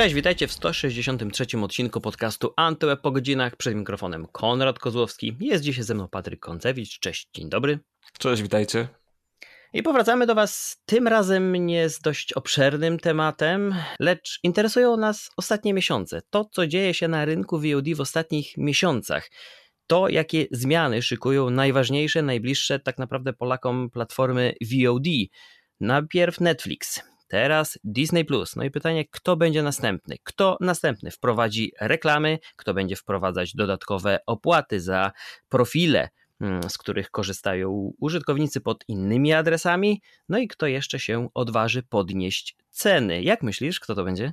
Cześć, witajcie w 163 odcinku podcastu Antyweb po godzinach. Przed mikrofonem Konrad Kozłowski. Jest dzisiaj ze mną Patryk Koncewicz. Cześć, dzień dobry. Cześć, witajcie. I powracamy do Was tym razem nie z dość obszernym tematem, lecz interesują nas ostatnie miesiące. To, co dzieje się na rynku VOD w ostatnich miesiącach. To, jakie zmiany szykują najważniejsze, najbliższe tak naprawdę Polakom platformy VOD. Najpierw Netflix, Teraz Disney Plus. No i pytanie, kto będzie następny? Kto następny wprowadzi reklamy? Kto będzie wprowadzać dodatkowe opłaty za profile? Mm, z których korzystają użytkownicy pod innymi adresami, no i kto jeszcze się odważy podnieść ceny. Jak myślisz, kto to będzie?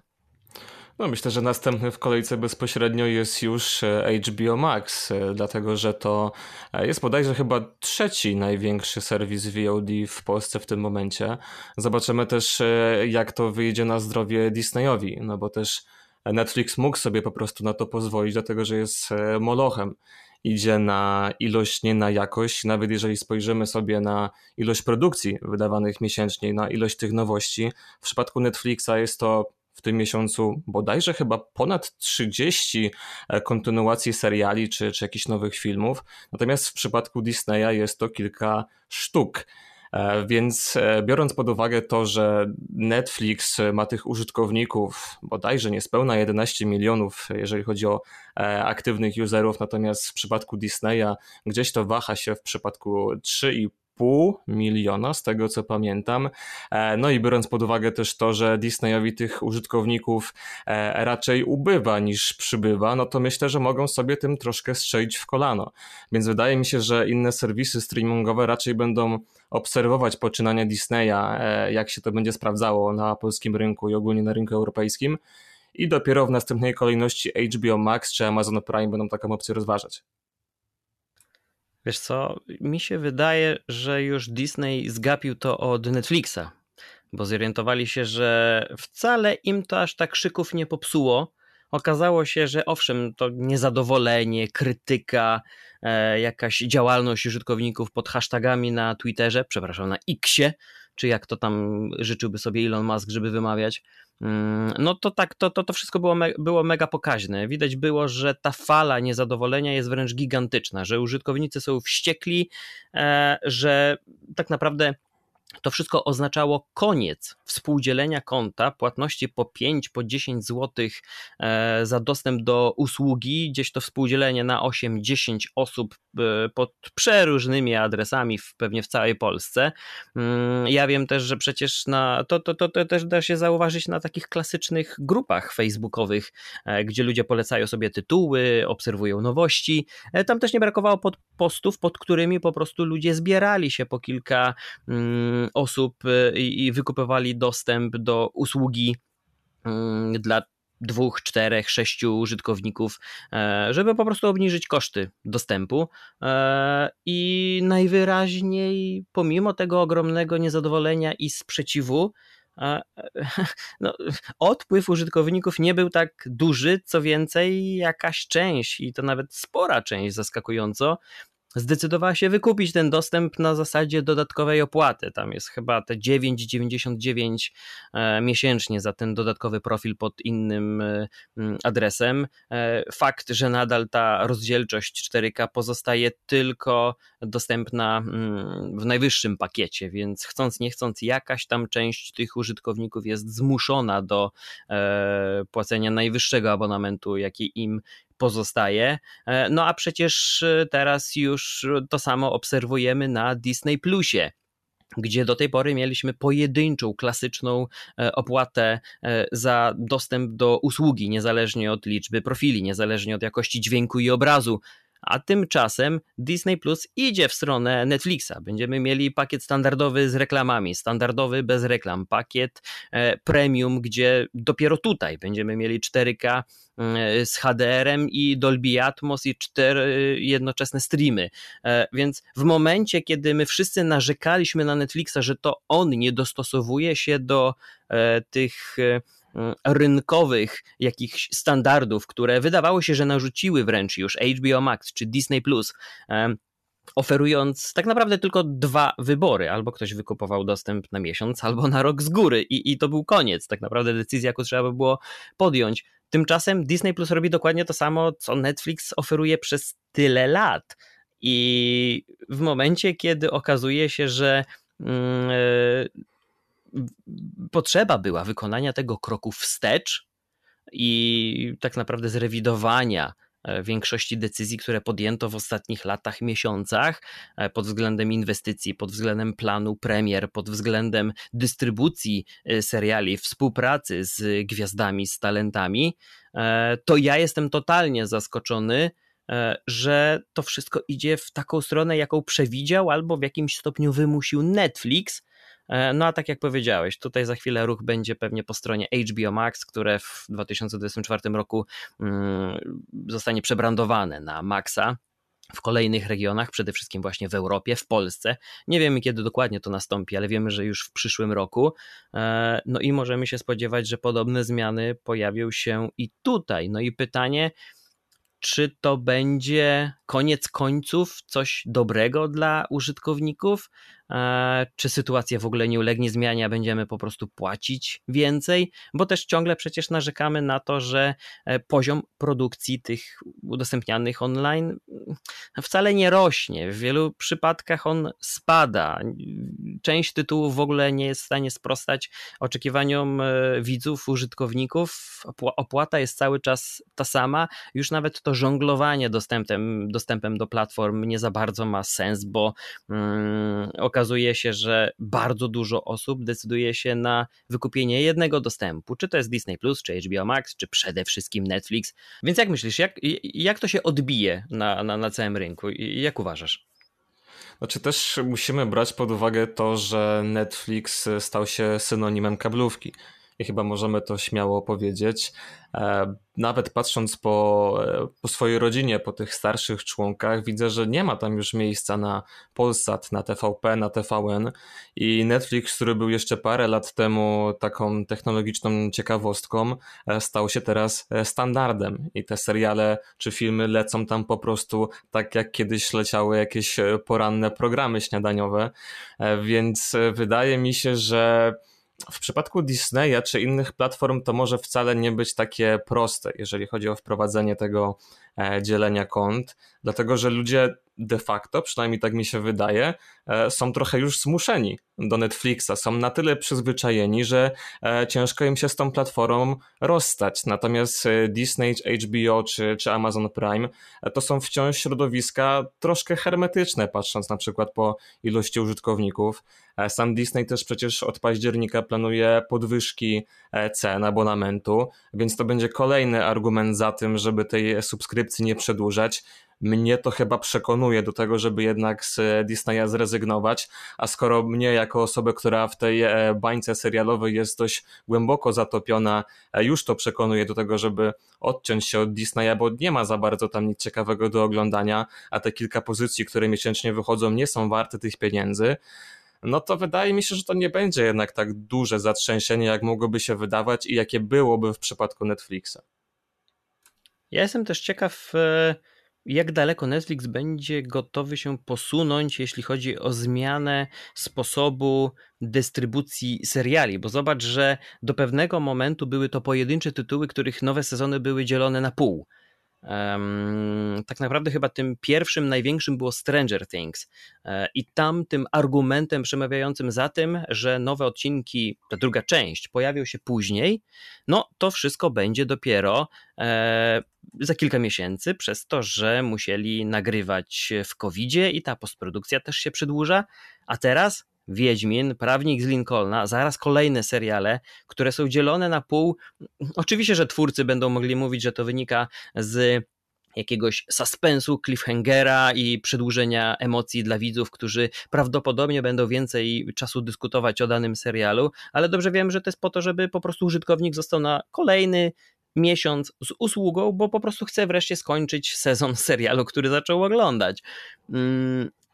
No myślę, że następny w kolejce bezpośrednio jest już e, HBO Max, e, dlatego że to e, jest bodajże chyba trzeci największy serwis VOD w Polsce w tym momencie. Zobaczymy też jak to wyjdzie na zdrowie Disneyowi, no bo też Netflix mógł sobie po prostu na to pozwolić, dlatego że jest molochem. Idzie na ilość, nie na jakość. Nawet jeżeli spojrzymy sobie na ilość produkcji wydawanych miesięcznie, na ilość tych nowości, w przypadku Netflixa jest to w tym miesiącu bodajże chyba ponad 30 e, kontynuacji seriali czy, czy jakichś nowych filmów. Natomiast w przypadku Disneya jest to kilka sztuk. E, więc e, biorąc pod uwagę to, że Netflix ma tych użytkowników bodajże niespełna 11 milionów, jeżeli chodzi o aktywnych userów, natomiast w przypadku Disneya gdzieś to waha się w przypadku 3,5 pół miliona, z tego co pamiętam. E, no i biorąc pod uwagę też to, że Disneyowi tych użytkowników e, raczej ubywa niż przybywa, no to myślę, że mogą sobie tym troszkę strzelić w kolano. Więc wydaje mi się, że inne serwisy streamingowe raczej będą obserwować poczynania Disneya, e, jak się to będzie sprawdzało na polskim rynku i ogólnie na rynku europejskim. I dopiero w następnej kolejności HBO Max czy Amazon Prime będą taką opcję rozważać. Wiesz co, mi się wydaje, że już Disney zgapił to od Netflixa, bo zorientowali się, że wcale im to aż tak szyków nie popsuło. Okazało się, że owszem, to niezadowolenie, krytyka, e, jakaś działalność użytkowników pod hashtagami na Twitterze, przepraszam, na Xie, czy jak to tam życzyłby sobie Elon Musk, żeby wymawiać, mm, no to tak, to, to, to wszystko było, me, było mega pokaźne. Widać było, że ta fala niezadowolenia jest wręcz gigantyczna, że użytkownicy są wściekli, e, że tak naprawdę to wszystko oznaczało koniec współdzielenia konta, płatności po 5, po 10 zł e, za dostęp do usługi, gdzieś to współdzielenie na 8-10 osób e, pod przeróżnymi adresami, w, pewnie w całej Polsce. Mm, ja wiem też, że przecież na, to, to, to, to też da się zauważyć na takich klasycznych grupach facebookowych, e, gdzie ludzie polecają sobie tytuły, obserwują nowości. Tam też nie brakowało pod postów, pod którymi po prostu ludzie zbierali się po kilka mm, osób y, i wykupywali dostęp do usługi mm, dla dwóch, czterech, sześciu użytkowników, e, żeby po prostu obniżyć koszty dostępu. E, I najwyraźniej, pomimo tego ogromnego niezadowolenia i sprzeciwu, e, no, odpływ użytkowników nie był tak duży, co więcej, jakaś część, i to nawet spora część zaskakująco, zdecydowała się wykupić ten dostęp na zasadzie dodatkowej opłaty. Tam jest chyba te 9,99 e, miesięcznie za ten dodatkowy profil pod innym e, adresem. E, fakt, że nadal ta rozdzielczość 4K pozostaje tylko dostępna w najwyższym pakiecie, więc chcąc nie chcąc jakaś tam część tych użytkowników jest zmuszona do płacenia najwyższego abonamentu, jaki im pozostaje. E, no a przecież e, teraz już to samo obserwujemy na Disney Plusie gdzie do tej pory mieliśmy pojedynczą, klasyczną e, opłatę za dostęp do usługi, niezależnie od liczby profili, niezależnie od jakości dźwięku i obrazu. A tymczasem Disney Plus idzie w stronę Netflixa. Będziemy mieli pakiet standardowy z reklamami, standardowy bez reklam, pakiet premium, gdzie dopiero tutaj będziemy mieli 4K E, z HDR-em i Dolby Atmos i cztery jednoczesne streamy. E, więc w momencie, kiedy my wszyscy narzekaliśmy na Netflixa, że to on nie dostosowuje się do e, tych rynkowych jakichś standardów, które wydawało się, że narzuciły wręcz już HBO Max czy Disney Plus, oferując tak naprawdę tylko dwa wybory. Albo ktoś wykupował dostęp na miesiąc, albo na rok z góry i, i to był koniec. Tak naprawdę decyzja, jaką trzeba by było podjąć. Tymczasem Disney Plus robi dokładnie to samo, co Netflix oferuje przez tyle lat. I w momencie, kiedy okazuje się, że yy, potrzeba była wykonania tego kroku wstecz i tak naprawdę zrewidowania E, większości decyzji, które podjęto w ostatnich latach, miesiącach e, pod względem inwestycji, pod względem planu premier, pod względem dystrybucji e, seriali, współpracy z gwiazdami, z talentami, to ja jestem totalnie zaskoczony, że to wszystko idzie w taką stronę, jaką przewidział albo w jakimś stopniu wymusił Netflix, no a tak jak powiedziałeś, tutaj za chwilę ruch będzie pewnie po stronie HBO Max, które w 2024 roku mm, zostanie przebrandowane na Maxa w kolejnych regionach, przede wszystkim właśnie w Europie, w Polsce. Nie wiemy kiedy dokładnie to nastąpi, ale wiemy, że już w przyszłym roku. E, no i możemy się spodziewać, że podobne zmiany pojawią się i tutaj. No i pytanie, czy to będzie koniec końców coś dobrego dla użytkowników, E, czy sytuacja w ogóle nie ulegnie zmianie, a będziemy po prostu płacić więcej, bo też ciągle przecież narzekamy na to, że e, poziom produkcji tych udostępnianych online mm, wcale nie rośnie. W wielu przypadkach on spada. Część tytułów w ogóle nie jest w stanie sprostać oczekiwaniom e, widzów, użytkowników. Opłata jest cały czas ta sama. Już nawet to żonglowanie dostępem, dostępem do platform nie za bardzo ma sens, bo mm, okazuje się, że bardzo dużo osób decyduje się na wykupienie jednego dostępu, czy to jest Disney Plus, czy HBO Max, czy przede wszystkim Netflix. Więc jak myślisz, jak, jak to się odbije na, na, na całym rynku? Jak uważasz? Znaczy też musimy brać pod uwagę to, że Netflix stał się synonimem kablówki i chyba możemy to śmiało powiedzieć. E, nawet patrząc po, e, po swojej rodzinie, po tych starszych członkach, widzę, że nie ma tam już miejsca na Polsat, na TVP, na TVN i Netflix, który był jeszcze parę lat temu taką technologiczną ciekawostką, e, stał się teraz standardem. I te seriale czy filmy lecą tam po prostu tak jak kiedyś leciały jakieś poranne programy śniadaniowe, więc wydaje mi się, że w przypadku Disneya czy innych platform to może wcale nie być takie proste, jeżeli chodzi o wprowadzenie tego e, dzielenia kont, dlatego że ludzie de facto, przynajmniej tak mi się wydaje, e, są trochę już zmuszeni do Netflixa. Są na tyle przyzwyczajeni, że e, ciężko im się z tą platformą rozstać. Natomiast e, Disney, HBO czy, czy Amazon Prime to są wciąż środowiska troszkę hermetyczne, patrząc na przykład po ilości użytkowników. Sam Disney też przecież od października planuje podwyżki cen abonamentu, więc to będzie kolejny argument za tym, żeby tej subskrypcji nie przedłużać mnie to chyba przekonuje do tego, żeby jednak z Disneya zrezygnować, a skoro mnie jako osobę, która w tej e, bańce serialowej jest dość głęboko zatopiona, e, już to przekonuje do tego, żeby odciąć się od Disneya, bo nie ma za bardzo tam nic ciekawego do oglądania, a te kilka pozycji, które miesięcznie wychodzą, nie są warte tych pieniędzy, no to wydaje mi się, że to nie będzie jednak tak duże zatrzęsienie, jak mogłoby się wydawać i jakie byłoby w przypadku Netflixa. Ja jestem też ciekaw, e, jak daleko Netflix będzie gotowy się posunąć, jeśli chodzi o zmianę sposobu dystrybucji seriali, bo zobacz, że do pewnego momentu były to pojedyncze tytuły, których nowe sezony były dzielone na pół. Um, tak naprawdę chyba tym pierwszym, największym było Stranger Things. E, I tam tym argumentem przemawiającym za tym, że nowe odcinki, ta druga część, pojawią się później, no to wszystko będzie dopiero e, za kilka miesięcy, przez to, że musieli nagrywać w covid i ta postprodukcja też się przedłuża. A teraz Wiedźmin, Prawnik z Lincolna, zaraz kolejne seriale, które są dzielone na pół. Oczywiście, że twórcy będą mogli mówić, że to wynika z jakiegoś suspensu, cliffhangera i przedłużenia emocji dla widzów, którzy prawdopodobnie będą więcej czasu dyskutować o danym serialu, ale dobrze wiem, że to jest po to, żeby po prostu użytkownik został na kolejny miesiąc z usługą, bo po prostu chce wreszcie skończyć sezon serialu, który zaczął oglądać.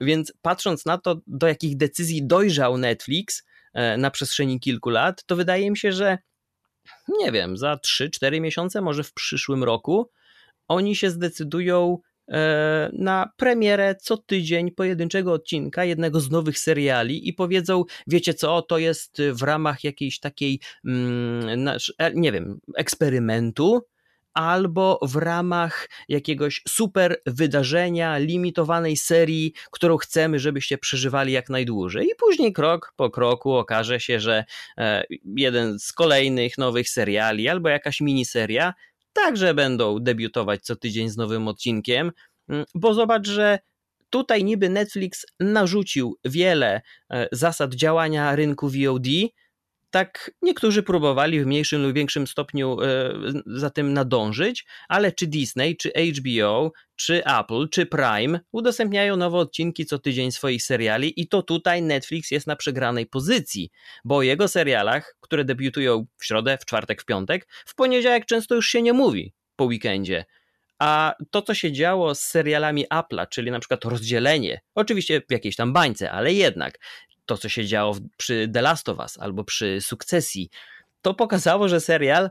Więc patrząc na to, do jakich decyzji dojrzał Netflix e, na przestrzeni kilku lat, to wydaje mi się, że nie wiem, za 3-4 miesiące, może w przyszłym roku, oni się zdecydują e, na premierę co tydzień pojedynczego odcinka jednego z nowych seriali i powiedzą, wiecie co, to jest w ramach jakiejś takiej, mm, e, nie wiem, eksperymentu, albo w ramach jakiegoś super wydarzenia, limitowanej serii, którą chcemy, żebyście przeżywali jak najdłużej. I później krok po kroku okaże się, że e, jeden z kolejnych nowych seriali albo jakaś miniseria także będą debiutować co tydzień z nowym odcinkiem, mm, bo zobacz, że tutaj niby Netflix narzucił wiele e, zasad działania rynku VOD, tak niektórzy próbowali w mniejszym lub większym stopniu e, za tym nadążyć, ale czy Disney, czy HBO, czy Apple, czy Prime udostępniają nowe odcinki co tydzień swoich seriali i to tutaj Netflix jest na przegranej pozycji, bo o jego serialach, które debiutują w środę, w czwartek, w piątek, w poniedziałek często już się nie mówi po weekendzie. A to, co się działo z serialami Apple'a, czyli na przykład rozdzielenie, oczywiście w jakiejś tam bańce, ale jednak, to, co się działo przy The Last of Us albo przy Sukcesji, to pokazało, że serial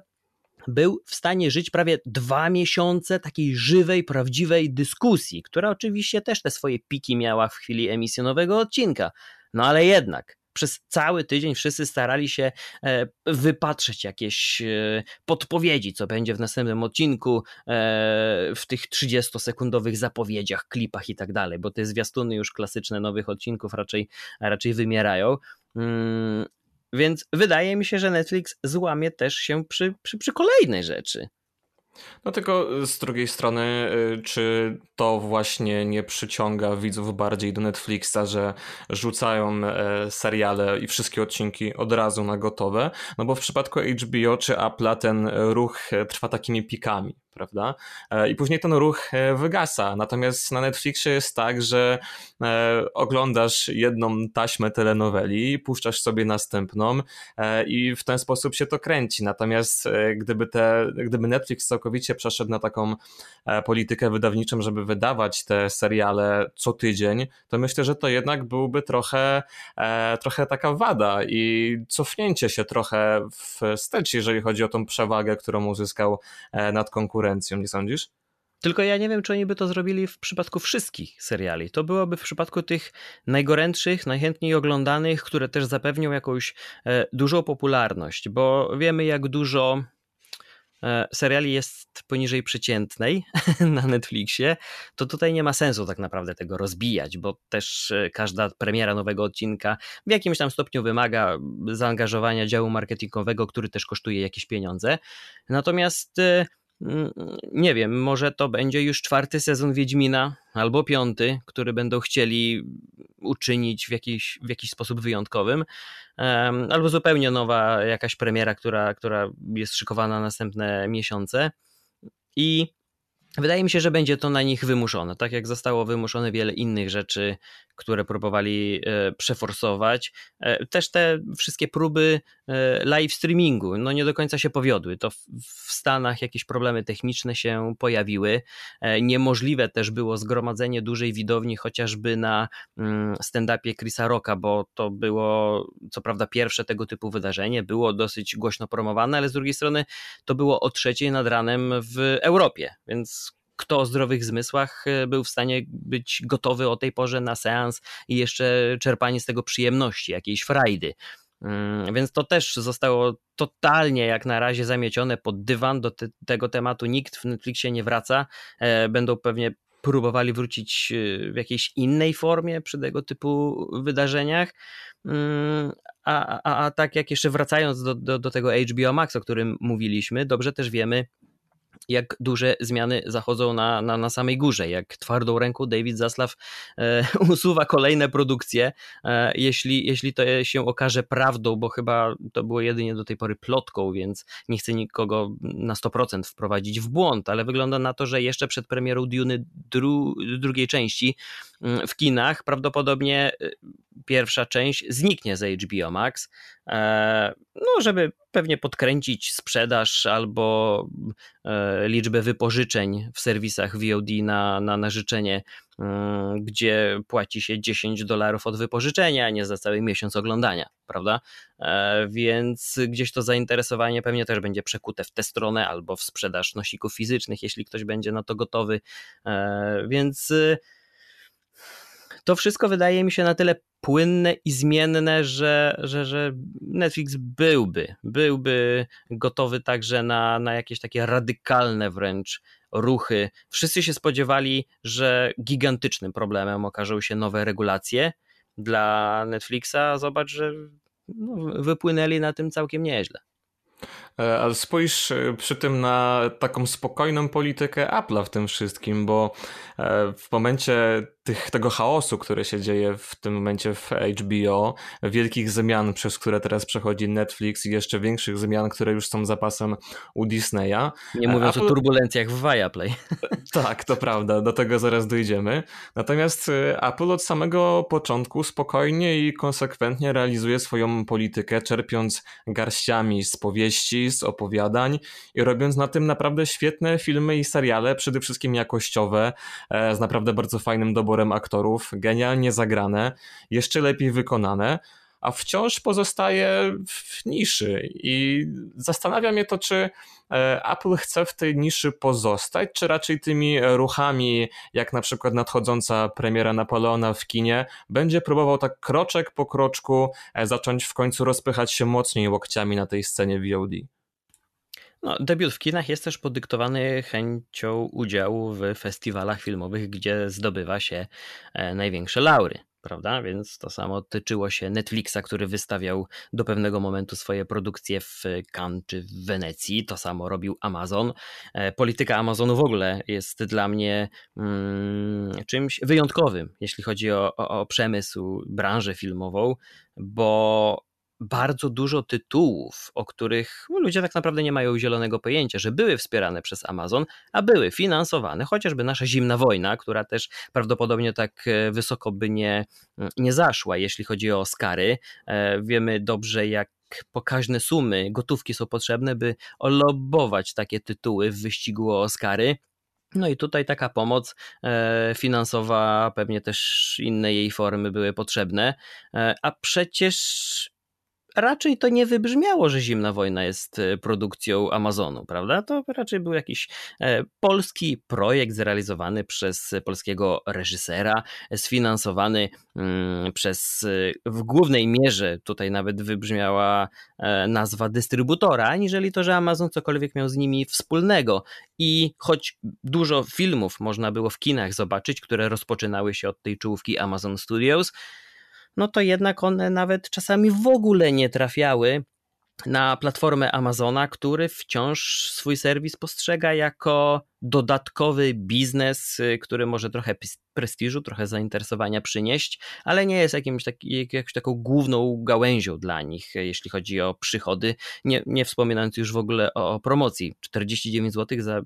był w stanie żyć prawie dwa miesiące takiej żywej, prawdziwej dyskusji, która oczywiście też te swoje piki miała w chwili emisji nowego odcinka. No ale jednak przez cały tydzień wszyscy starali się e, wypatrzeć jakieś e, podpowiedzi, co będzie w następnym odcinku, e, w tych 30-sekundowych zapowiedziach, klipach i tak dalej, bo te zwiastuny już klasyczne nowych odcinków raczej, raczej wymierają. Mm, więc wydaje mi się, że Netflix złamie też się przy, przy, przy kolejnej rzeczy. No tylko z drugiej strony, y, czy to właśnie nie przyciąga widzów bardziej do Netflixa, że rzucają e, seriale i wszystkie odcinki od razu na gotowe? No bo w przypadku HBO czy Apple'a ten ruch e, trwa takimi pikami prawda? E, I później ten ruch e, wygasa. Natomiast na Netflixie jest tak, że e, oglądasz jedną taśmę telenoweli, puszczasz sobie następną i w ten sposób się to kręci. Natomiast gdyby, te, gdyby Netflix całkowicie przeszedł na taką politykę wydawniczą, żeby wydawać te seriale co tydzień, to myślę, że to jednak byłby trochę, trochę taka wada i cofnięcie się trochę wstecz, jeżeli chodzi o tą przewagę, którą uzyskał nad konkurencją konkurencją, nie sądzisz? Tylko ja nie wiem, czy oni by to zrobili w przypadku wszystkich seriali. To byłoby w przypadku tych najgorętszych, najchętniej oglądanych, które też zapewnią jakąś e, dużą popularność, bo wiemy, jak dużo e, seriali jest poniżej przeciętnej na Netflixie, to tutaj nie ma sensu tak naprawdę tego rozbijać, bo też e, każda premiera nowego odcinka w jakimś tam stopniu wymaga zaangażowania działu marketingowego, który też kosztuje jakieś pieniądze. Natomiast nie wiem, może to będzie już czwarty sezon Wiedźmina albo piąty, który będą chcieli uczynić w jakiś, w jakiś sposób wyjątkowym, albo zupełnie nowa jakaś premiera, która, która jest szykowana na następne miesiące. I Wydaje mi się, że będzie to na nich wymuszone, tak jak zostało wymuszone wiele innych rzeczy, które próbowali e, przeforsować. E, też te wszystkie próby e, live streamingu, no nie do końca się powiodły. To w Stanach jakieś problemy techniczne się pojawiły. Niemożliwe też było zgromadzenie dużej widowni chociażby na mm, stand-upie Chrisa Rocka, bo to było co prawda pierwsze tego typu wydarzenie, było dosyć głośno promowane, ale z drugiej strony to było o trzeciej nad ranem w Europie, więc kto o zdrowych zmysłach e, był w stanie być gotowy o tej porze na seans i jeszcze czerpanie z tego przyjemności, jakiejś frajdy. Mm, więc to też zostało totalnie jak na razie zamiecione pod dywan. Do te, tego tematu nikt w Netflixie nie wraca. E, będą pewnie próbowali wrócić e, w jakiejś innej formie przy tego typu wydarzeniach. Mm, a, a, a tak jak jeszcze wracając do, do, do tego HBO Max, o którym mówiliśmy, dobrze też wiemy, jak duże zmiany zachodzą na, na, na samej górze, jak twardą ręką David Zaslav e, usuwa kolejne produkcje, e, jeśli, jeśli to się okaże prawdą, bo chyba to było jedynie do tej pory plotką, więc nie chcę nikogo na 100% wprowadzić w błąd, ale wygląda na to, że jeszcze przed premierą Dune dru, drugiej części w kinach prawdopodobnie e, pierwsza część zniknie z HBO Max, e, no żeby pewnie podkręcić sprzedaż albo e, liczbę wypożyczeń w serwisach VOD na, na, na życzenie, mm, gdzie płaci się 10 dolarów od wypożyczenia, a nie za cały miesiąc oglądania, prawda? E, więc gdzieś to zainteresowanie pewnie też będzie przekute w tę stronę albo w sprzedaż nosików fizycznych, jeśli ktoś będzie na to gotowy. Więc to wszystko wydaje mi się na tyle płynne i zmienne, że, że, że Netflix byłby, byłby gotowy także na, na jakieś takie radykalne wręcz ruchy. Wszyscy się spodziewali, że gigantycznym problemem okażą się nowe regulacje dla Netflixa. Zobacz, że no, wypłynęli na tym całkiem nieźle. E, ale spójrz e, przy tym na taką spokojną politykę Apple'a w tym wszystkim, bo e, w momencie tych, tego chaosu, który się dzieje w tym momencie w HBO, wielkich zmian, przez które teraz przechodzi Netflix i jeszcze większych zmian, które już są zapasem u Disneya. Nie mówiąc Apple... o turbulencjach w Viaplay. Tak, to prawda, do tego zaraz dojdziemy. Natomiast Apple od samego początku spokojnie i konsekwentnie realizuje swoją politykę, czerpiąc garściami z powieści, z opowiadań i robiąc na tym naprawdę świetne filmy i seriale, przede wszystkim jakościowe, e, z naprawdę bardzo fajnym doborem aktorów, genialnie zagrane, jeszcze lepiej wykonane a wciąż pozostaje w niszy. I zastanawia mnie to, czy e, Apple chce w tej niszy pozostać, czy raczej tymi ruchami, jak na przykład nadchodząca premiera Napoleona w kinie, będzie próbował tak kroczek po kroczku e, zacząć w końcu rozpychać się mocniej łokciami na tej scenie VOD. No, debiut w kinach jest też podyktowany chęcią udziału w festiwalach filmowych, gdzie zdobywa się e, największe laury prawda? Więc to samo tyczyło się Netflixa, który wystawiał do pewnego momentu swoje produkcje w Cannes czy w Wenecji. To samo robił Amazon. E, polityka Amazonu w ogóle jest dla mnie mm, czymś wyjątkowym, jeśli chodzi o, o, o przemysł, branżę filmową, bo bardzo dużo tytułów, o których no, ludzie tak naprawdę nie mają zielonego pojęcia, że były wspierane przez Amazon, a były finansowane, chociażby nasza zimna wojna, która też prawdopodobnie tak e, wysoko by nie, nie zaszła, jeśli chodzi o Oscary. E, wiemy dobrze, jak pokaźne sumy gotówki są potrzebne, by olobować takie tytuły w wyścigu o Oscary. No i tutaj taka pomoc e, finansowa, pewnie też inne jej formy były potrzebne, a przecież raczej to nie wybrzmiało, że Zimna Wojna jest e, produkcją Amazonu, prawda? To raczej był jakiś e, polski projekt zrealizowany przez polskiego reżysera, sfinansowany mm, przez e, w głównej mierze, tutaj nawet wybrzmiała nazwa dystrybutora, aniżeli to, że Amazon cokolwiek miał z nimi wspólnego. I choć dużo filmów można było w kinach zobaczyć, które rozpoczynały się od tej czołówki Amazon Studios, no to jednak one nawet czasami w ogóle nie trafiały na platformę Amazona, który wciąż swój serwis postrzega jako dodatkowy biznes, y, który może trochę prestiżu, trochę zainteresowania przynieść, ale nie jest jakimś taki, jakąś taką główną gałęzią dla nich, jeśli chodzi o przychody, nie, nie wspominając już w ogóle o, o promocji. 49 zł za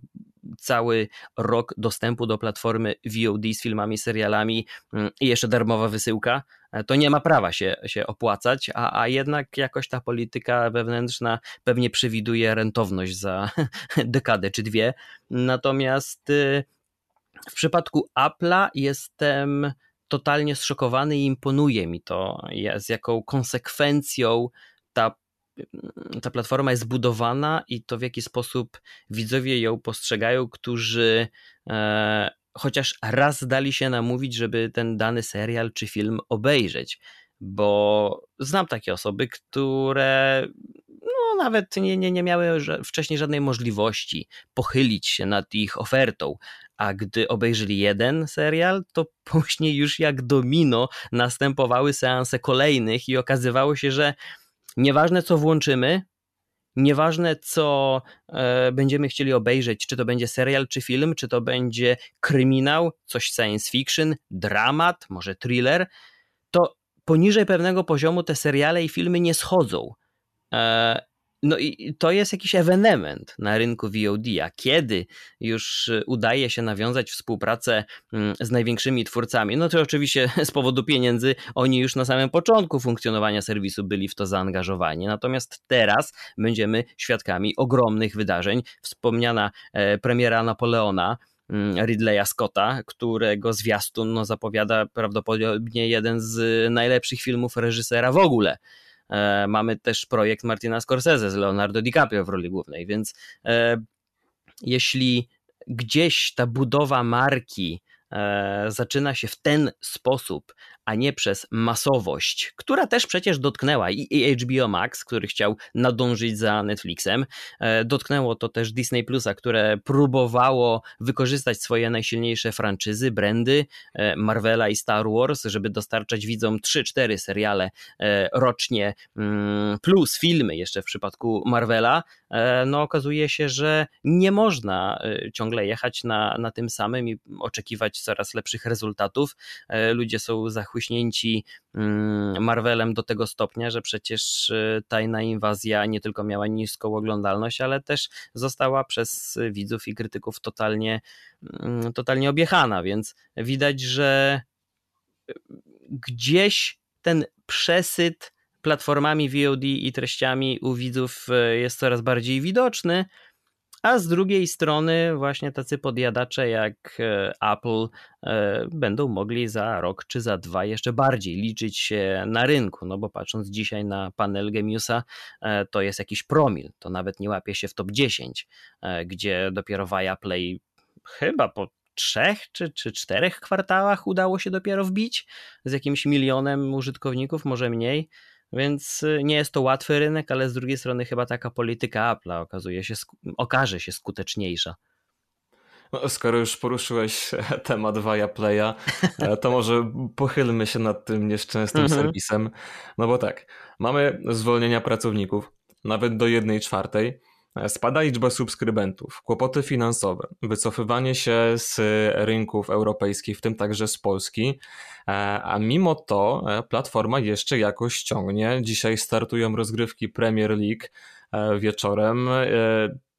cały rok dostępu do platformy VOD z filmami, serialami mm, i jeszcze darmowa wysyłka, e, to nie ma prawa się, się opłacać, a, a jednak jakoś ta polityka wewnętrzna pewnie przewiduje rentowność za dekadę czy dwie. Natomiast y, w przypadku Apple'a jestem totalnie zszokowany i imponuje mi to, z jaką konsekwencją ta, ta platforma jest zbudowana i to w jaki sposób widzowie ją postrzegają, którzy e, chociaż raz dali się namówić, żeby ten dany serial czy film obejrzeć. Bo znam takie osoby, które no, nawet nie, nie, nie miały wcześniej żadnej możliwości pochylić się nad ich ofertą, a gdy obejrzeli jeden serial, to później już jak domino następowały seanse kolejnych i okazywało się, że nieważne co włączymy, nieważne co e, będziemy chcieli obejrzeć, czy to będzie serial, czy film, czy to będzie kryminał, coś science fiction, dramat, może thriller, to poniżej pewnego poziomu te seriale i filmy nie schodzą. E, no i to jest jakiś ewenement na rynku VOD, a kiedy już y, udaje się nawiązać współpracę mm, z największymi twórcami, no to oczywiście z powodu pieniędzy oni już na samym początku funkcjonowania serwisu byli w to zaangażowani. Natomiast teraz będziemy świadkami ogromnych wydarzeń. Wspomniana e, premiera Napoleona, mm, Ridleya Scotta, którego zwiastun no, zapowiada prawdopodobnie jeden z najlepszych filmów reżysera w ogóle. E, mamy też projekt Martina Scorsese z Leonardo DiCaprio w roli głównej, więc e, jeśli gdzieś ta budowa marki e, zaczyna się w ten sposób, a nie przez masowość, która też przecież dotknęła i HBO Max, który chciał nadążyć za Netflixem, e, dotknęło to też Disney Plusa, które próbowało wykorzystać swoje najsilniejsze franczyzy, brandy e, Marvela i Star Wars, żeby dostarczać widzom 3-4 seriale e, rocznie. Mm, plus filmy jeszcze w przypadku Marvela, no okazuje się, że nie można ciągle jechać na, na tym samym i oczekiwać coraz lepszych rezultatów. Ludzie są zachłyśnięci mm, Marvelem do tego stopnia, że przecież tajna inwazja nie tylko miała niską oglądalność, ale też została przez widzów i krytyków totalnie, mm, totalnie objechana, więc widać, że gdzieś ten przesyt platformami VOD i treściami u widzów y, jest coraz bardziej widoczny, a z drugiej strony właśnie tacy podjadacze jak e, Apple e, będą mogli za rok czy za dwa jeszcze bardziej liczyć się na rynku, no bo patrząc dzisiaj na panel Gemiusa, e, to jest jakiś promil, to nawet nie łapie się w top 10, gdzie dopiero Viaplay chyba po trzech czy, czy czterech kwartałach udało się dopiero wbić z jakimś milionem użytkowników, może mniej. Więc y, nie jest to łatwy rynek, ale z drugiej strony chyba taka polityka Apple'a okazuje się, okaże się skuteczniejsza. No, skoro już poruszyłeś temat Viaplaya, e, to może pochylmy się nad tym nieszczęsnym mhm. serwisem. No bo tak, mamy zwolnienia pracowników, nawet do jednej czwartej. E, spada liczba subskrybentów, kłopoty finansowe, wycofywanie się z rynków europejskich, w tym także z Polski, e, a mimo to e, platforma jeszcze jakoś ciągnie. Dzisiaj startują rozgrywki Premier League wieczorem.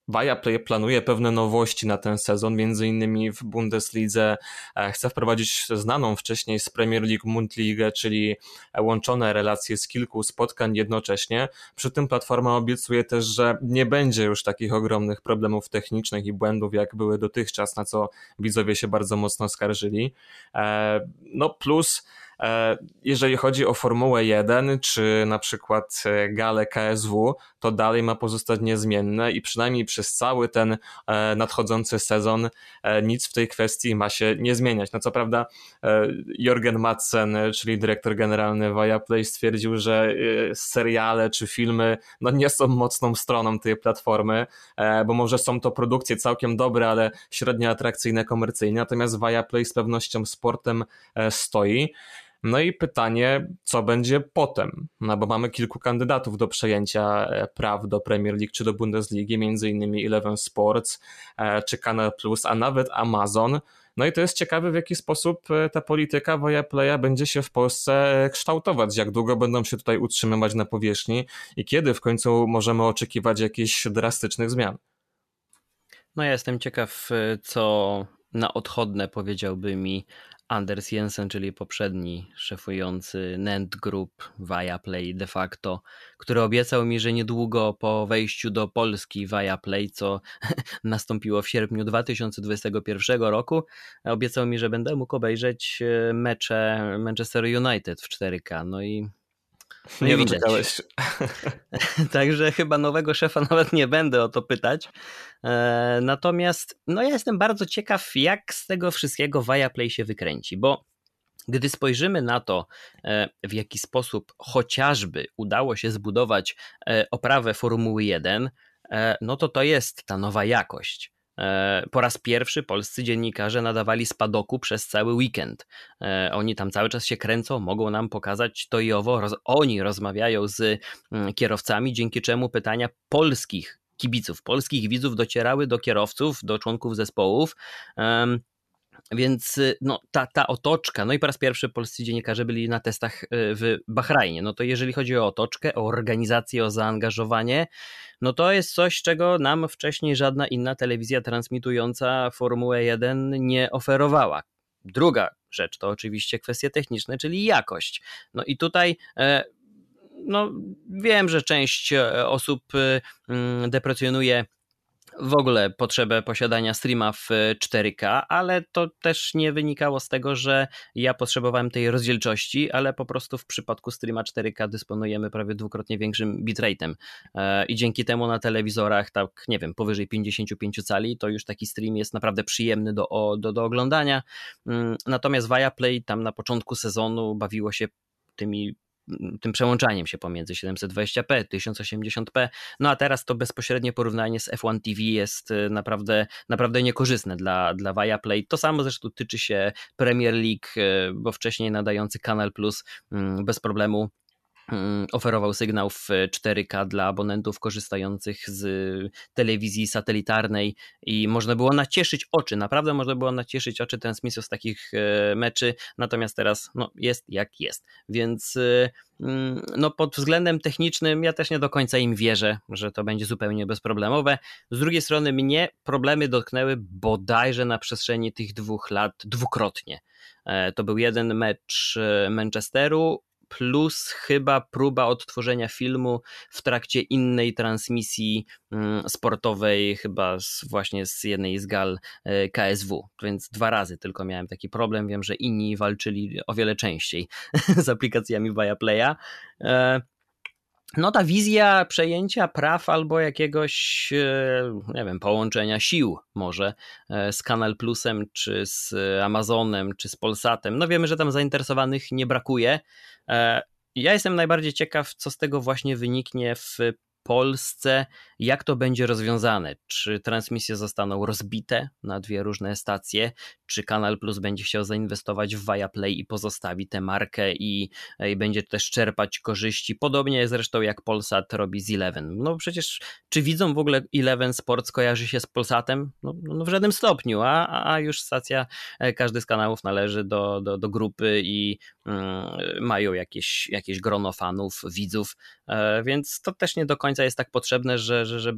Viaplay planuje pewne nowości na ten sezon, między innymi w Bundeslidze e, chce wprowadzić znaną wcześniej z Premier League Mundligę, czyli łączone relacje z kilku spotkań jednocześnie. Przy tym platforma obiecuje też, że nie będzie już takich ogromnych problemów technicznych i błędów, jak były dotychczas, na co widzowie się bardzo mocno skarżyli. E, no plus jeżeli chodzi o Formułę 1 czy na przykład e, galę KSW, to dalej ma pozostać niezmienne i przynajmniej przez cały ten e, nadchodzący sezon nic w tej kwestii ma się nie zmieniać. No co prawda Jorgen Madsen, czyli dyrektor generalny Viaplay stwierdził, że seriale czy filmy no nie są mocną stroną tej platformy, bo może są to produkcje całkiem dobre, ale średnio atrakcyjne komercyjnie, natomiast Viaplay z pewnością sportem stoi. No i pytanie, co będzie potem? No bo mamy kilku kandydatów do przejęcia e, praw do Premier League czy do Bundesligi, między innymi Eleven Sports e, czy Canal Plus, a nawet Amazon. No i to jest ciekawe, w jaki sposób e, ta polityka Viaplaya będzie się w Polsce kształtować, jak długo będą się tutaj utrzymywać na powierzchni i kiedy w końcu możemy oczekiwać jakichś drastycznych zmian. No ja jestem ciekaw, co na odchodne powiedziałby mi Anders Jensen, czyli poprzedni szefujący Nent Group, Viaplay de facto, który obiecał mi, że niedługo po wejściu do Polski Viaplay, co nastąpiło w sierpniu 2021 roku, obiecał mi, że będę mógł obejrzeć e, mecze Manchester United w 4K. No i no nie doczekałeś. Także chyba nowego szefa nawet nie będę o to pytać. E, natomiast no ja jestem bardzo ciekaw, jak z tego wszystkiego Viaplay się wykręci, bo gdy spojrzymy na to, e, w jaki sposób chociażby udało się zbudować e, oprawę Formuły 1, no to to jest ta nowa jakość. E, po raz pierwszy polscy dziennikarze nadawali spadoku przez cały weekend. E, oni tam cały czas się kręcą, mogą nam pokazać to i owo. Oni rozmawiają z mm, kierowcami, dzięki czemu pytania polskich kibiców, polskich widzów docierały do kierowców, do członków zespołów Więc y, no, ta, ta otoczka, no i po raz pierwszy polscy dziennikarze byli na testach y, w Bahrajnie. No to jeżeli chodzi o otoczkę, o organizację, o zaangażowanie, no to jest coś, czego nam wcześniej żadna inna telewizja transmitująca Formułę 1 nie oferowała. Druga rzecz to oczywiście kwestie techniczne, czyli jakość. No i tutaj e, no, wiem, że część e, osób y, mm, deprecjonuje w ogóle potrzebę posiadania streama w 4K, ale to też nie wynikało z tego, że ja potrzebowałem tej rozdzielczości, ale po prostu w przypadku streama 4K dysponujemy prawie dwukrotnie większym bitrate'em e, i dzięki temu na telewizorach, tak nie wiem, powyżej 55 cali, to już taki stream jest naprawdę przyjemny do, do, do oglądania. Mm, natomiast Viaplay tam na początku sezonu bawiło się tymi tym przełączaniem się pomiędzy 720p, 1080p. No a teraz to bezpośrednie porównanie z F1 TV jest y, naprawdę, naprawdę niekorzystne dla, dla Viaplay. To samo zresztą tyczy się Premier League, y, bo wcześniej nadający Kanal Plus mm, bez problemu oferował sygnał w 4K dla abonentów korzystających z telewizji satelitarnej i można było nacieszyć oczy, naprawdę można było nacieszyć oczy transmisją z takich e, meczy, natomiast teraz no, jest jak jest, więc e, mm, no, pod względem technicznym ja też nie do końca im wierzę, że to będzie zupełnie bezproblemowe. Z drugiej strony mnie problemy dotknęły bodajże na przestrzeni tych dwóch lat dwukrotnie. E, to był jeden mecz Manchesteru, plus chyba próba odtworzenia filmu w trakcie innej transmisji mm, sportowej, chyba z, właśnie z jednej z gal e, KSW, więc dwa razy tylko miałem taki problem. Wiem, że inni walczyli o wiele częściej z aplikacjami Viaplaya. E, no ta wizja przejęcia praw albo jakiegoś, e, nie wiem, połączenia sił może z Kanal Plusem, czy z Amazonem, czy z Polsatem. No wiemy, że tam zainteresowanych nie brakuje. E, ja jestem najbardziej ciekaw, co z tego właśnie wyniknie w Polsce, jak to będzie rozwiązane? Czy transmisje zostaną rozbite na dwie różne stacje? Czy Kanal Plus będzie chciał zainwestować w Viaplay i pozostawi tę markę i, i będzie też czerpać korzyści? Podobnie zresztą jak Polsat robi z Eleven. No przecież, czy widzą w ogóle Eleven Sports kojarzy się z Polsatem? No, no w żadnym stopniu, a, a już stacja, e, każdy z kanałów należy do, do, do grupy i mają jakieś, jakieś grono fanów, widzów, e, więc to też nie do końca jest tak potrzebne, że, że, że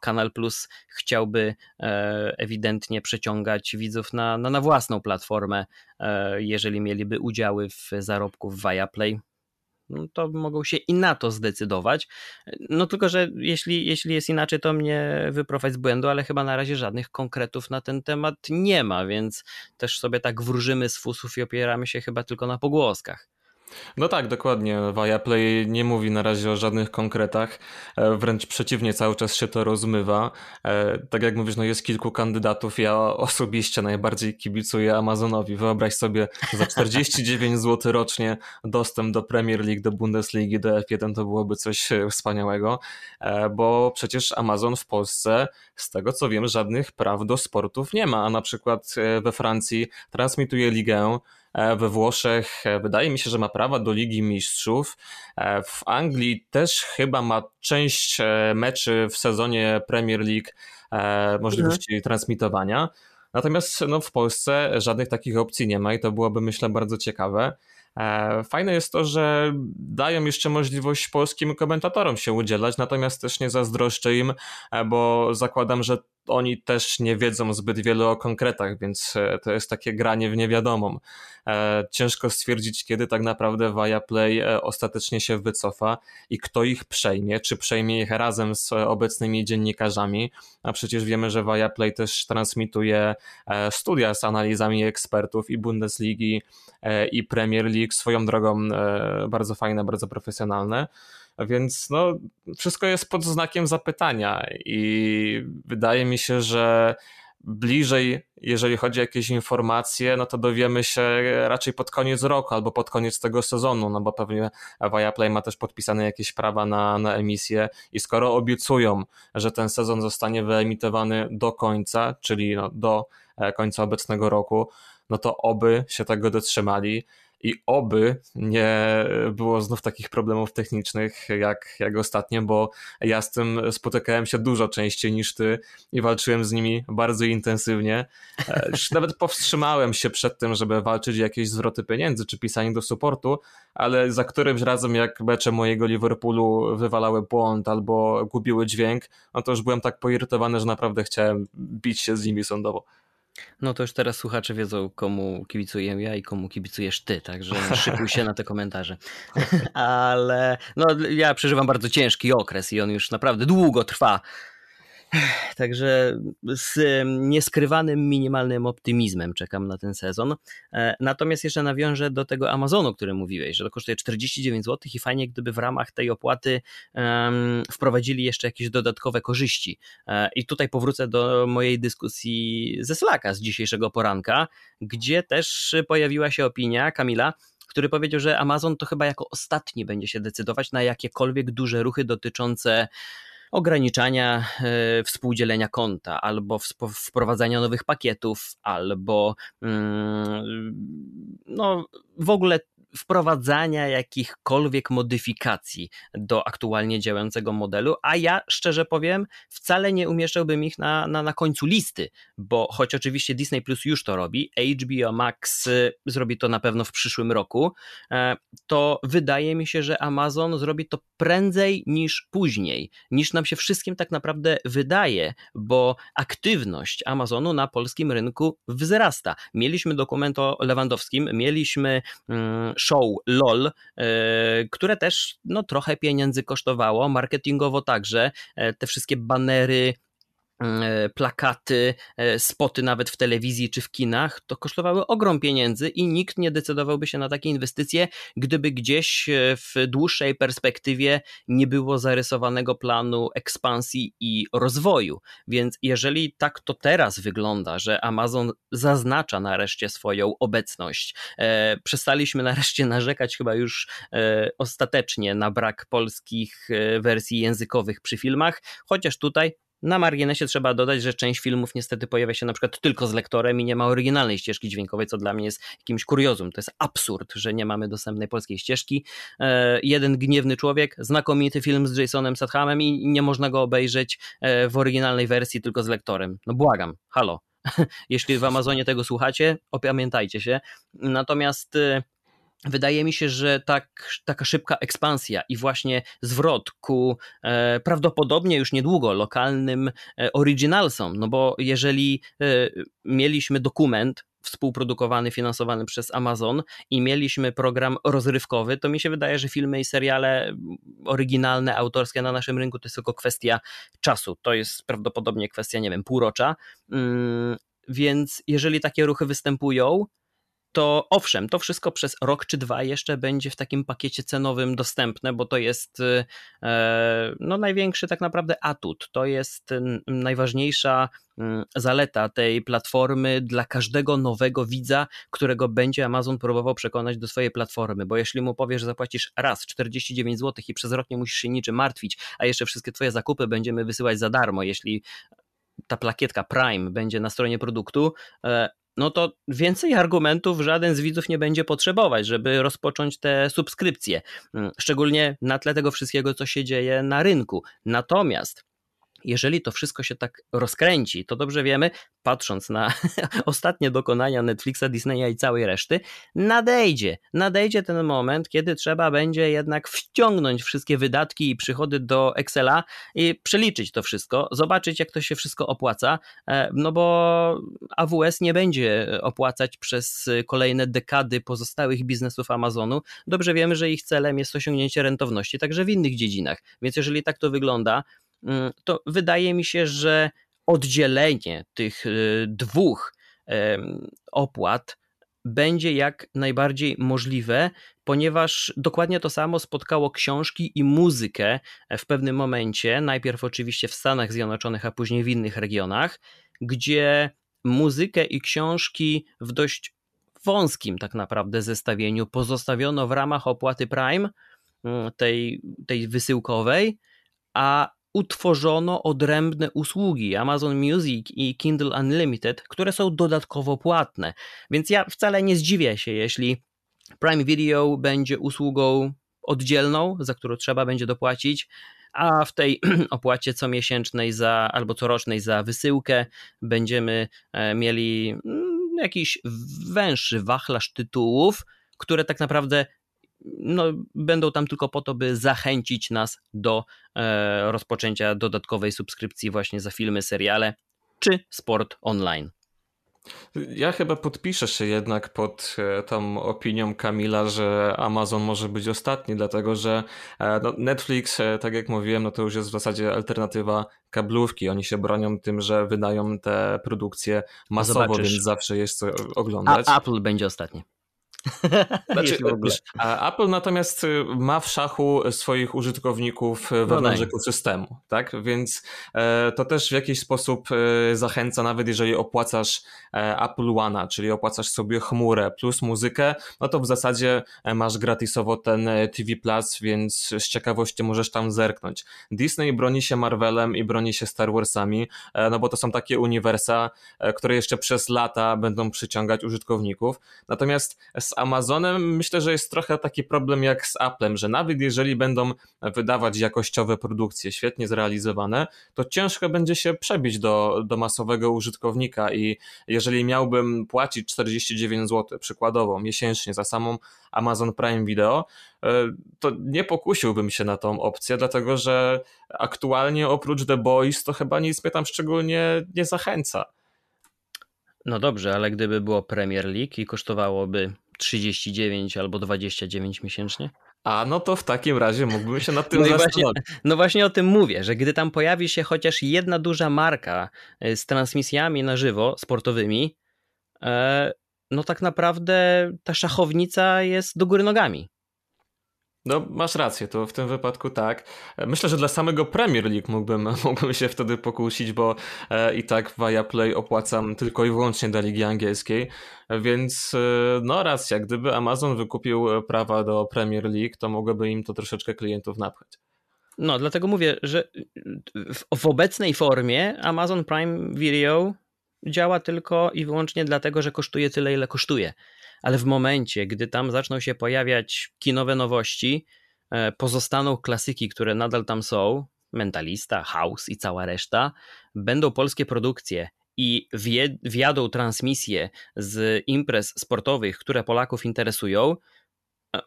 Kanal Plus chciałby e, ewidentnie przeciągać widzów na, na, na własną platformę, e, jeżeli mieliby udziały w zarobku w Viaplay. No to mogą się i na to zdecydować. No tylko, że jeśli, jeśli jest inaczej, to mnie wyprowadź z błędu, ale chyba na razie żadnych konkretów na ten temat nie ma, więc też sobie tak wróżymy z fusów i opieramy się chyba tylko na pogłoskach. No tak, dokładnie. Viaplay nie mówi na razie o żadnych konkretach, e, wręcz przeciwnie, cały czas się to rozmywa. E, tak jak mówisz, no jest kilku kandydatów, ja osobiście najbardziej kibicuję Amazonowi. Wyobraź sobie za 49 zł rocznie dostęp do Premier League, do Bundesligi, do F1 to byłoby coś e, wspaniałego, bo przecież Amazon w Polsce, z tego co wiem, żadnych praw do sportów nie ma, a na przykład we Francji transmituje ligę, we Włoszech e, wydaje mi się, że ma prawa do Ligi Mistrzów. E, w Anglii też chyba ma część meczy w sezonie Premier League możliwości mhm. transmitowania. Natomiast no, w Polsce żadnych takich opcji nie ma i to byłoby myślę bardzo ciekawe. Fajne jest to, że dają jeszcze możliwość polskim komentatorom się udzielać, natomiast też nie zazdroszczę im, bo zakładam, że oni też nie wiedzą zbyt wiele o konkretach, więc e, to jest takie granie w niewiadomą. E, ciężko stwierdzić, kiedy tak naprawdę Viaplay e, ostatecznie się wycofa i kto ich przejmie, czy przejmie ich razem z obecnymi dziennikarzami, a przecież wiemy, że Viaplay też transmituje studia z analizami ekspertów i Bundesligi i Premier League, swoją drogą bardzo fajne, bardzo profesjonalne. Więc no, wszystko jest pod znakiem zapytania i wydaje mi się, że bliżej, jeżeli chodzi o jakieś informacje, no to dowiemy się raczej pod koniec roku albo pod koniec tego sezonu, no bo pewnie Viaplay ma też podpisane jakieś prawa na, na emisję i skoro obiecują, że ten sezon zostanie wyemitowany do końca, czyli no do e, końca obecnego roku, no to oby się tego dotrzymali. I oby nie było znów takich problemów technicznych jak, jak ostatnio, bo ja z tym spotykałem się dużo częściej niż ty i walczyłem z nimi bardzo intensywnie. E, już nawet powstrzymałem się przed tym, żeby walczyć o jakieś zwroty pieniędzy czy pisanie do supportu, ale za którymś razem jak mecze mojego Liverpoolu wywalały błąd albo gubiły dźwięk, no to już byłem tak poirytowany, że naprawdę chciałem bić się z nimi sądowo. No to już teraz słuchacze wiedzą, komu kibicuję ja i komu kibicujesz ty, także szykuj się na te komentarze. Ale no, ja przeżywam bardzo ciężki okres i on już naprawdę długo trwa. Także z nieskrywanym minimalnym optymizmem czekam na ten sezon. E, natomiast jeszcze nawiążę do tego Amazonu, o którym mówiłeś, że to kosztuje 49 zł i fajnie, gdyby w ramach tej opłaty um, wprowadzili jeszcze jakieś dodatkowe korzyści. E, I tutaj powrócę do mojej dyskusji ze Slacka z dzisiejszego poranka, gdzie też pojawiła się opinia Kamila, który powiedział, że Amazon to chyba jako ostatni będzie się decydować na jakiekolwiek duże ruchy dotyczące ograniczania e, współdzielenia konta, albo wprowadzania nowych pakietów, albo mm, no, w ogóle wprowadzania jakichkolwiek modyfikacji do aktualnie działającego modelu, a ja szczerze powiem, wcale nie umieszczałbym ich na, na, na końcu listy, bo choć oczywiście Disney Plus już to robi, HBO Max y, zrobi to na pewno w przyszłym roku, e, to wydaje mi się, że Amazon zrobi to prędzej niż później, niż nam się wszystkim tak naprawdę wydaje, bo aktywność Amazonu na polskim rynku wzrasta. Mieliśmy dokument o Lewandowskim, mieliśmy mm, show LOL, e, które też no, trochę pieniędzy kosztowało, marketingowo także. E, te wszystkie banery, plakaty, e, spoty nawet w telewizji czy w kinach, to kosztowały ogrom pieniędzy i nikt nie decydowałby się na takie inwestycje, gdyby gdzieś e, w dłuższej perspektywie nie było zarysowanego planu ekspansji i rozwoju. Więc jeżeli tak to teraz wygląda, że Amazon zaznacza nareszcie swoją obecność, przestaliśmy nareszcie narzekać chyba już ostatecznie na brak polskich wersji językowych przy filmach, chociaż tutaj na marginesie trzeba dodać, że część filmów niestety pojawia się na przykład tylko z lektorem i nie ma oryginalnej ścieżki dźwiękowej, co dla mnie jest jakimś kuriozum. To jest absurd, że nie mamy dostępnej polskiej ścieżki. E, jeden gniewny człowiek, znakomity film z Jasonem Stathamem i nie można go obejrzeć e, w oryginalnej wersji tylko z lektorem. No błagam, halo. Jeśli w Amazonie tego słuchacie, opamiętajcie się. Natomiast e, Wydaje mi się, że tak, taka szybka ekspansja i właśnie zwrot ku e, prawdopodobnie już niedługo lokalnym e, originalsom, no bo jeżeli e, mieliśmy dokument współprodukowany, finansowany przez Amazon i mieliśmy program rozrywkowy, to mi się wydaje, że filmy i seriale oryginalne, autorskie na naszym rynku to jest tylko kwestia czasu. To jest prawdopodobnie kwestia, nie wiem, półrocza. Mm, więc jeżeli takie ruchy występują, to owszem, to wszystko przez rok czy dwa jeszcze będzie w takim pakiecie cenowym dostępne, bo to jest e, no, największy tak naprawdę atut. To jest najważniejsza mm, zaleta tej platformy dla każdego nowego widza, którego będzie Amazon próbował przekonać do swojej platformy, bo jeśli mu powiesz, że zapłacisz raz 49 zł i przez rok nie musisz się niczym martwić, a jeszcze wszystkie twoje zakupy będziemy wysyłać za darmo, jeśli ta plakietka Prime będzie na stronie produktu, e, no to więcej argumentów żaden z widzów nie będzie potrzebować, żeby rozpocząć te subskrypcje. Mm, szczególnie na tle tego wszystkiego, co się dzieje na rynku. Natomiast jeżeli to wszystko się tak rozkręci, to dobrze wiemy, patrząc na ostatnie dokonania Netflixa, Disneya i całej reszty, nadejdzie, nadejdzie ten moment, kiedy trzeba będzie jednak wciągnąć wszystkie wydatki i przychody do Excela i przeliczyć to wszystko, zobaczyć jak to się wszystko opłaca, e, no bo AWS nie będzie opłacać przez kolejne dekady pozostałych biznesów Amazonu. Dobrze wiemy, że ich celem jest osiągnięcie rentowności, także w innych dziedzinach. Więc jeżeli tak to wygląda, to wydaje mi się, że oddzielenie tych y, dwóch opłat będzie jak najbardziej możliwe, ponieważ dokładnie to samo spotkało książki i muzykę w pewnym momencie, najpierw oczywiście w Stanach Zjednoczonych, a później w innych regionach, gdzie muzykę i książki w dość wąskim tak naprawdę zestawieniu pozostawiono w ramach opłaty Prime, mm, tej, tej wysyłkowej, a utworzono odrębne usługi Amazon Music i Kindle Unlimited, które są dodatkowo płatne. Więc ja wcale nie zdziwię się, jeśli Prime Video będzie usługą oddzielną, za którą trzeba będzie dopłacić, a w tej opłacie comiesięcznej za, albo corocznej za wysyłkę będziemy e, mieli mm, jakiś węższy wachlarz tytułów, które tak naprawdę no, będą tam tylko po to, by zachęcić nas do e, rozpoczęcia dodatkowej subskrypcji właśnie za filmy, seriale czy sport online. Ja chyba podpiszę się jednak pod e, tą opinią Kamila, że Amazon może być ostatni, dlatego że e, no, Netflix, e, tak jak mówiłem, no to już jest w zasadzie alternatywa kablówki. Oni się bronią tym, że wydają te produkcje masowo, Zobaczysz. więc zawsze jest co oglądać. A Apple będzie ostatni. Znaczy, Apple natomiast y, ma w szachu swoich użytkowników y, wewnątrz no ekosystemu, tak? Więc e, to też w jakiś sposób e, zachęca, nawet jeżeli opłacasz e, Apple One, czyli opłacasz sobie chmurę plus muzykę, no to w zasadzie masz gratisowo ten TV Plus, więc z ciekawości możesz tam zerknąć. Disney broni się Marvelem i broni się Star Warsami, no bo to są takie uniwersa, które jeszcze przez lata będą przyciągać użytkowników. Natomiast z Amazonem myślę, że jest trochę taki problem jak z Applem, że nawet jeżeli będą wydawać jakościowe produkcje, świetnie zrealizowane, to ciężko będzie się przebić do, do masowego użytkownika i jeżeli miałbym płacić 49 zł przykładowo miesięcznie za samą Amazon Prime Video, e, to nie pokusiłbym się na tą opcję, dlatego że aktualnie oprócz The Boys to chyba nic mnie tam szczególnie nie zachęca. No dobrze, ale gdyby było Premier League i kosztowałoby 39 albo 29 miesięcznie? A no to w takim razie mógłbym się nad tym no zastanowić. Właśnie, no właśnie o tym mówię, że gdy tam pojawi się chociaż jedna duża marka e, z transmisjami na żywo, sportowymi, e, no tak naprawdę ta szachownica jest do góry nogami. No, masz rację, to w tym wypadku tak. Myślę, że dla samego Premier League mógłbym, mógłbym się wtedy pokusić, bo e, i tak Viaplay opłacam tylko i wyłącznie dla Ligi Angielskiej, więc e, no racja, gdyby Amazon wykupił prawa do Premier League, to mogłoby im to troszeczkę klientów napchać. No, dlatego mówię, że w, w obecnej formie Amazon Prime Video działa tylko i wyłącznie dlatego, że kosztuje tyle, ile kosztuje ale w momencie, gdy tam zaczną się pojawiać kinowe nowości, e, pozostaną klasyki, które nadal tam są, Mentalista, House i cała reszta, będą polskie produkcje i wjadą transmisje z imprez sportowych, które Polaków interesują,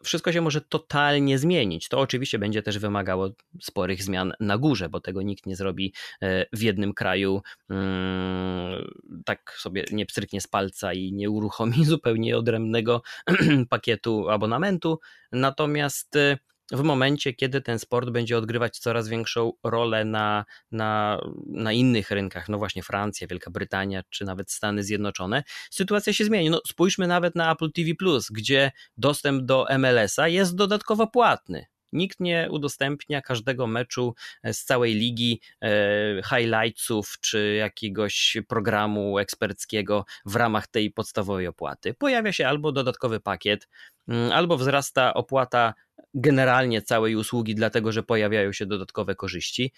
wszystko się może totalnie zmienić. To oczywiście będzie też wymagało sporych zmian na górze, bo tego nikt nie zrobi e, w jednym kraju mm, tak sobie nie pstryknie z palca i nie uruchomi zupełnie odrębnego pakietu abonamentu. Natomiast e, w momencie, kiedy ten sport będzie odgrywać coraz większą rolę na, na, na innych rynkach, no właśnie Francja, Wielka Brytania, czy nawet Stany Zjednoczone, sytuacja się zmieni. No spójrzmy nawet na Apple TV+, gdzie dostęp do MLS-a jest dodatkowo płatny. Nikt nie udostępnia każdego meczu e, z całej ligi, e, highlightsów czy jakiegoś programu eksperckiego w ramach tej podstawowej opłaty. Pojawia się albo dodatkowy pakiet, mm, albo wzrasta opłata generalnie całej usługi, dlatego że pojawiają się dodatkowe korzyści.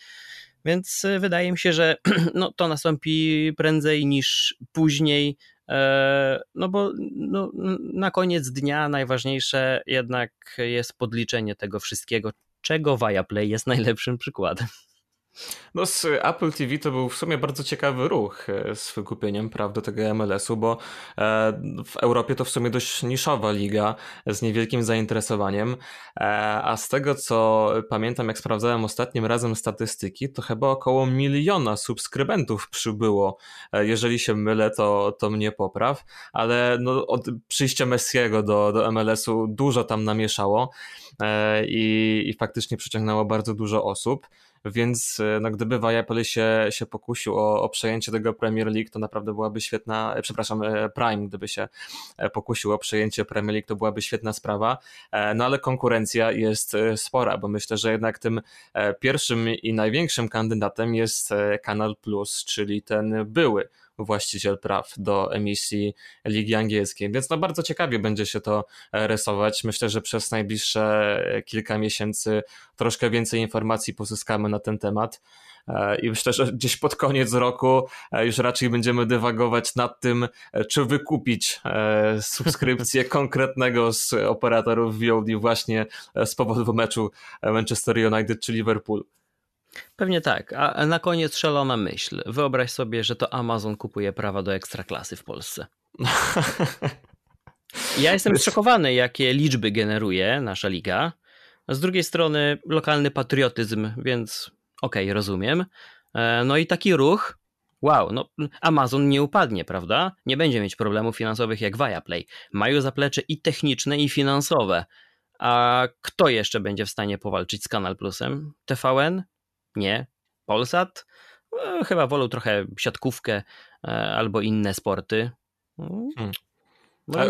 Więc e, wydaje mi się, że no, to nastąpi prędzej niż później. E, no bo no, na koniec dnia najważniejsze jednak jest podliczenie tego wszystkiego, czego Viaplay jest najlepszym przykładem. No z Apple TV to był w sumie bardzo ciekawy ruch e, z wykupieniem praw do tego MLS-u, bo e, w Europie to w sumie dość niszowa liga z niewielkim zainteresowaniem, e, a z tego co pamiętam, jak sprawdzałem ostatnim razem statystyki, to chyba około miliona subskrybentów przybyło. Jeżeli się mylę, to, to mnie popraw, ale no, od przyjścia Messiego do, do MLS-u dużo tam namieszało i, i faktycznie przyciągnęło bardzo dużo osób więc e, no, gdyby Viaplay się, się pokusił o, o przejęcie tego Premier League, to naprawdę byłaby świetna, e, przepraszam, e, Prime, gdyby się pokusił o przejęcie Premier League, to byłaby świetna sprawa, no ale konkurencja jest spora, bo myślę, że jednak tym pierwszym i największym kandydatem jest Kanal Plus, czyli ten były właściciel praw do emisji Ligi Angielskiej. Więc no bardzo ciekawie będzie się to e, rysować. Myślę, że przez najbliższe kilka miesięcy troszkę więcej informacji pozyskamy na ten temat. I myślę, że gdzieś pod koniec roku już raczej będziemy dywagować nad tym, czy wykupić subskrypcję konkretnego z operatorów VOD właśnie z powodu meczu Manchester United czy Liverpool. Pewnie tak. A na koniec szalona myśl. Wyobraź sobie, że to Amazon kupuje prawa do ekstraklasy w Polsce. Ja jestem zszokowany, jakie liczby generuje nasza liga. Z drugiej strony lokalny patriotyzm, więc okej, okay, rozumiem. E, no i taki ruch, wow, no Amazon nie upadnie, prawda? Nie będzie mieć problemów finansowych jak Viaplay. Mają zaplecze i techniczne, i finansowe. A kto jeszcze będzie w stanie powalczyć z Kanal Plusem? TVN? Nie. Polsat? E, chyba wolą trochę siatkówkę e, albo inne sporty. Hmm. No A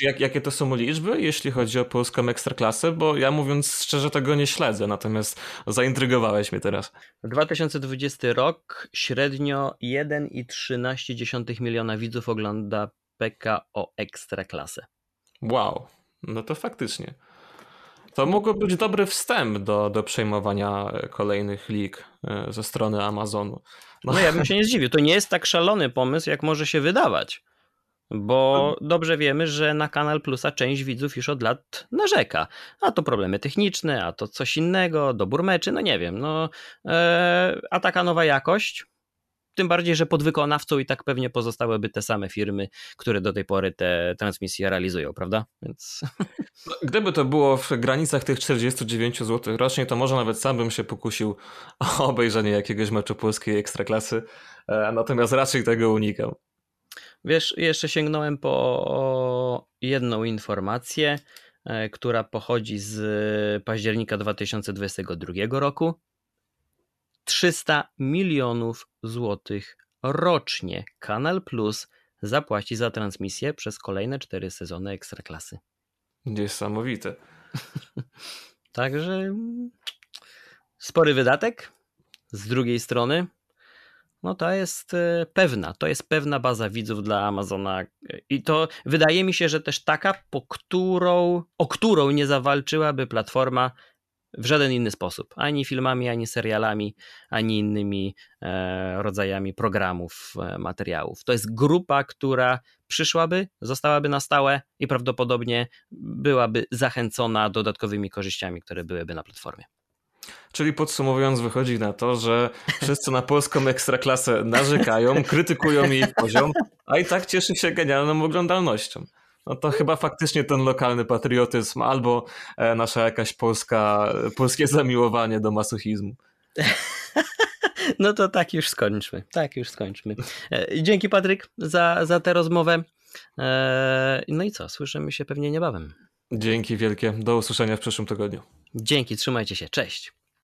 jak, jakie to są liczby, jeśli chodzi o polską ekstraklasę? Bo ja mówiąc szczerze tego nie śledzę, natomiast zaintrygowałeś mnie teraz. 2020 rok średnio 1,13 miliona widzów ogląda PKO Ekstraklasę. Wow, no to faktycznie. To mógł być dobry wstęp do, do przejmowania kolejnych lig e, ze strony Amazonu. No. no ja bym się nie zdziwił. To nie jest tak szalony pomysł, jak może się wydawać. Bo dobrze wiemy, że na Kanal Plusa część widzów już od lat narzeka. A to problemy techniczne, a to coś innego, dobór meczy, no nie wiem. No, e, a taka nowa jakość, tym bardziej, że pod wykonawcą i tak pewnie pozostałyby te same firmy, które do tej pory te transmisje realizują, prawda? Więc... No, gdyby to było w granicach tych 49 zł rocznie, to może nawet sam bym się pokusił o obejrzenie jakiegoś meczu polskiej ekstraklasy, e, natomiast raczej tego unikam. Wiesz, jeszcze sięgnąłem po jedną informację, e, która pochodzi z października 2022 roku. 300 milionów złotych rocznie Kanal Plus zapłaci za transmisję przez kolejne cztery sezony Ekstraklasy. Niesamowite. Także spory wydatek. Z drugiej strony no to jest e, pewna, to jest pewna baza widzów dla Amazona i to wydaje mi się, że też taka, po którą, o którą nie zawalczyłaby platforma w żaden inny sposób. Ani filmami, ani serialami, ani innymi e, rodzajami programów, e, materiałów. To jest grupa, która przyszłaby, zostałaby na stałe i prawdopodobnie byłaby zachęcona dodatkowymi korzyściami, które byłyby na platformie. Czyli podsumowując, wychodzi na to, że wszyscy na polską ekstraklasę narzekają, krytykują jej poziom, a i tak cieszy się genialną oglądalnością. No to chyba faktycznie ten lokalny patriotyzm albo e, nasza jakaś polska, polskie zamiłowanie do masochizmu. No to tak już skończmy. Tak już skończmy. E, dzięki Patryk za, za tę rozmowę. E, no i co? Słyszymy się pewnie niebawem. Dzięki wielkie. Do usłyszenia w przyszłym tygodniu. Dzięki, trzymajcie się. Cześć.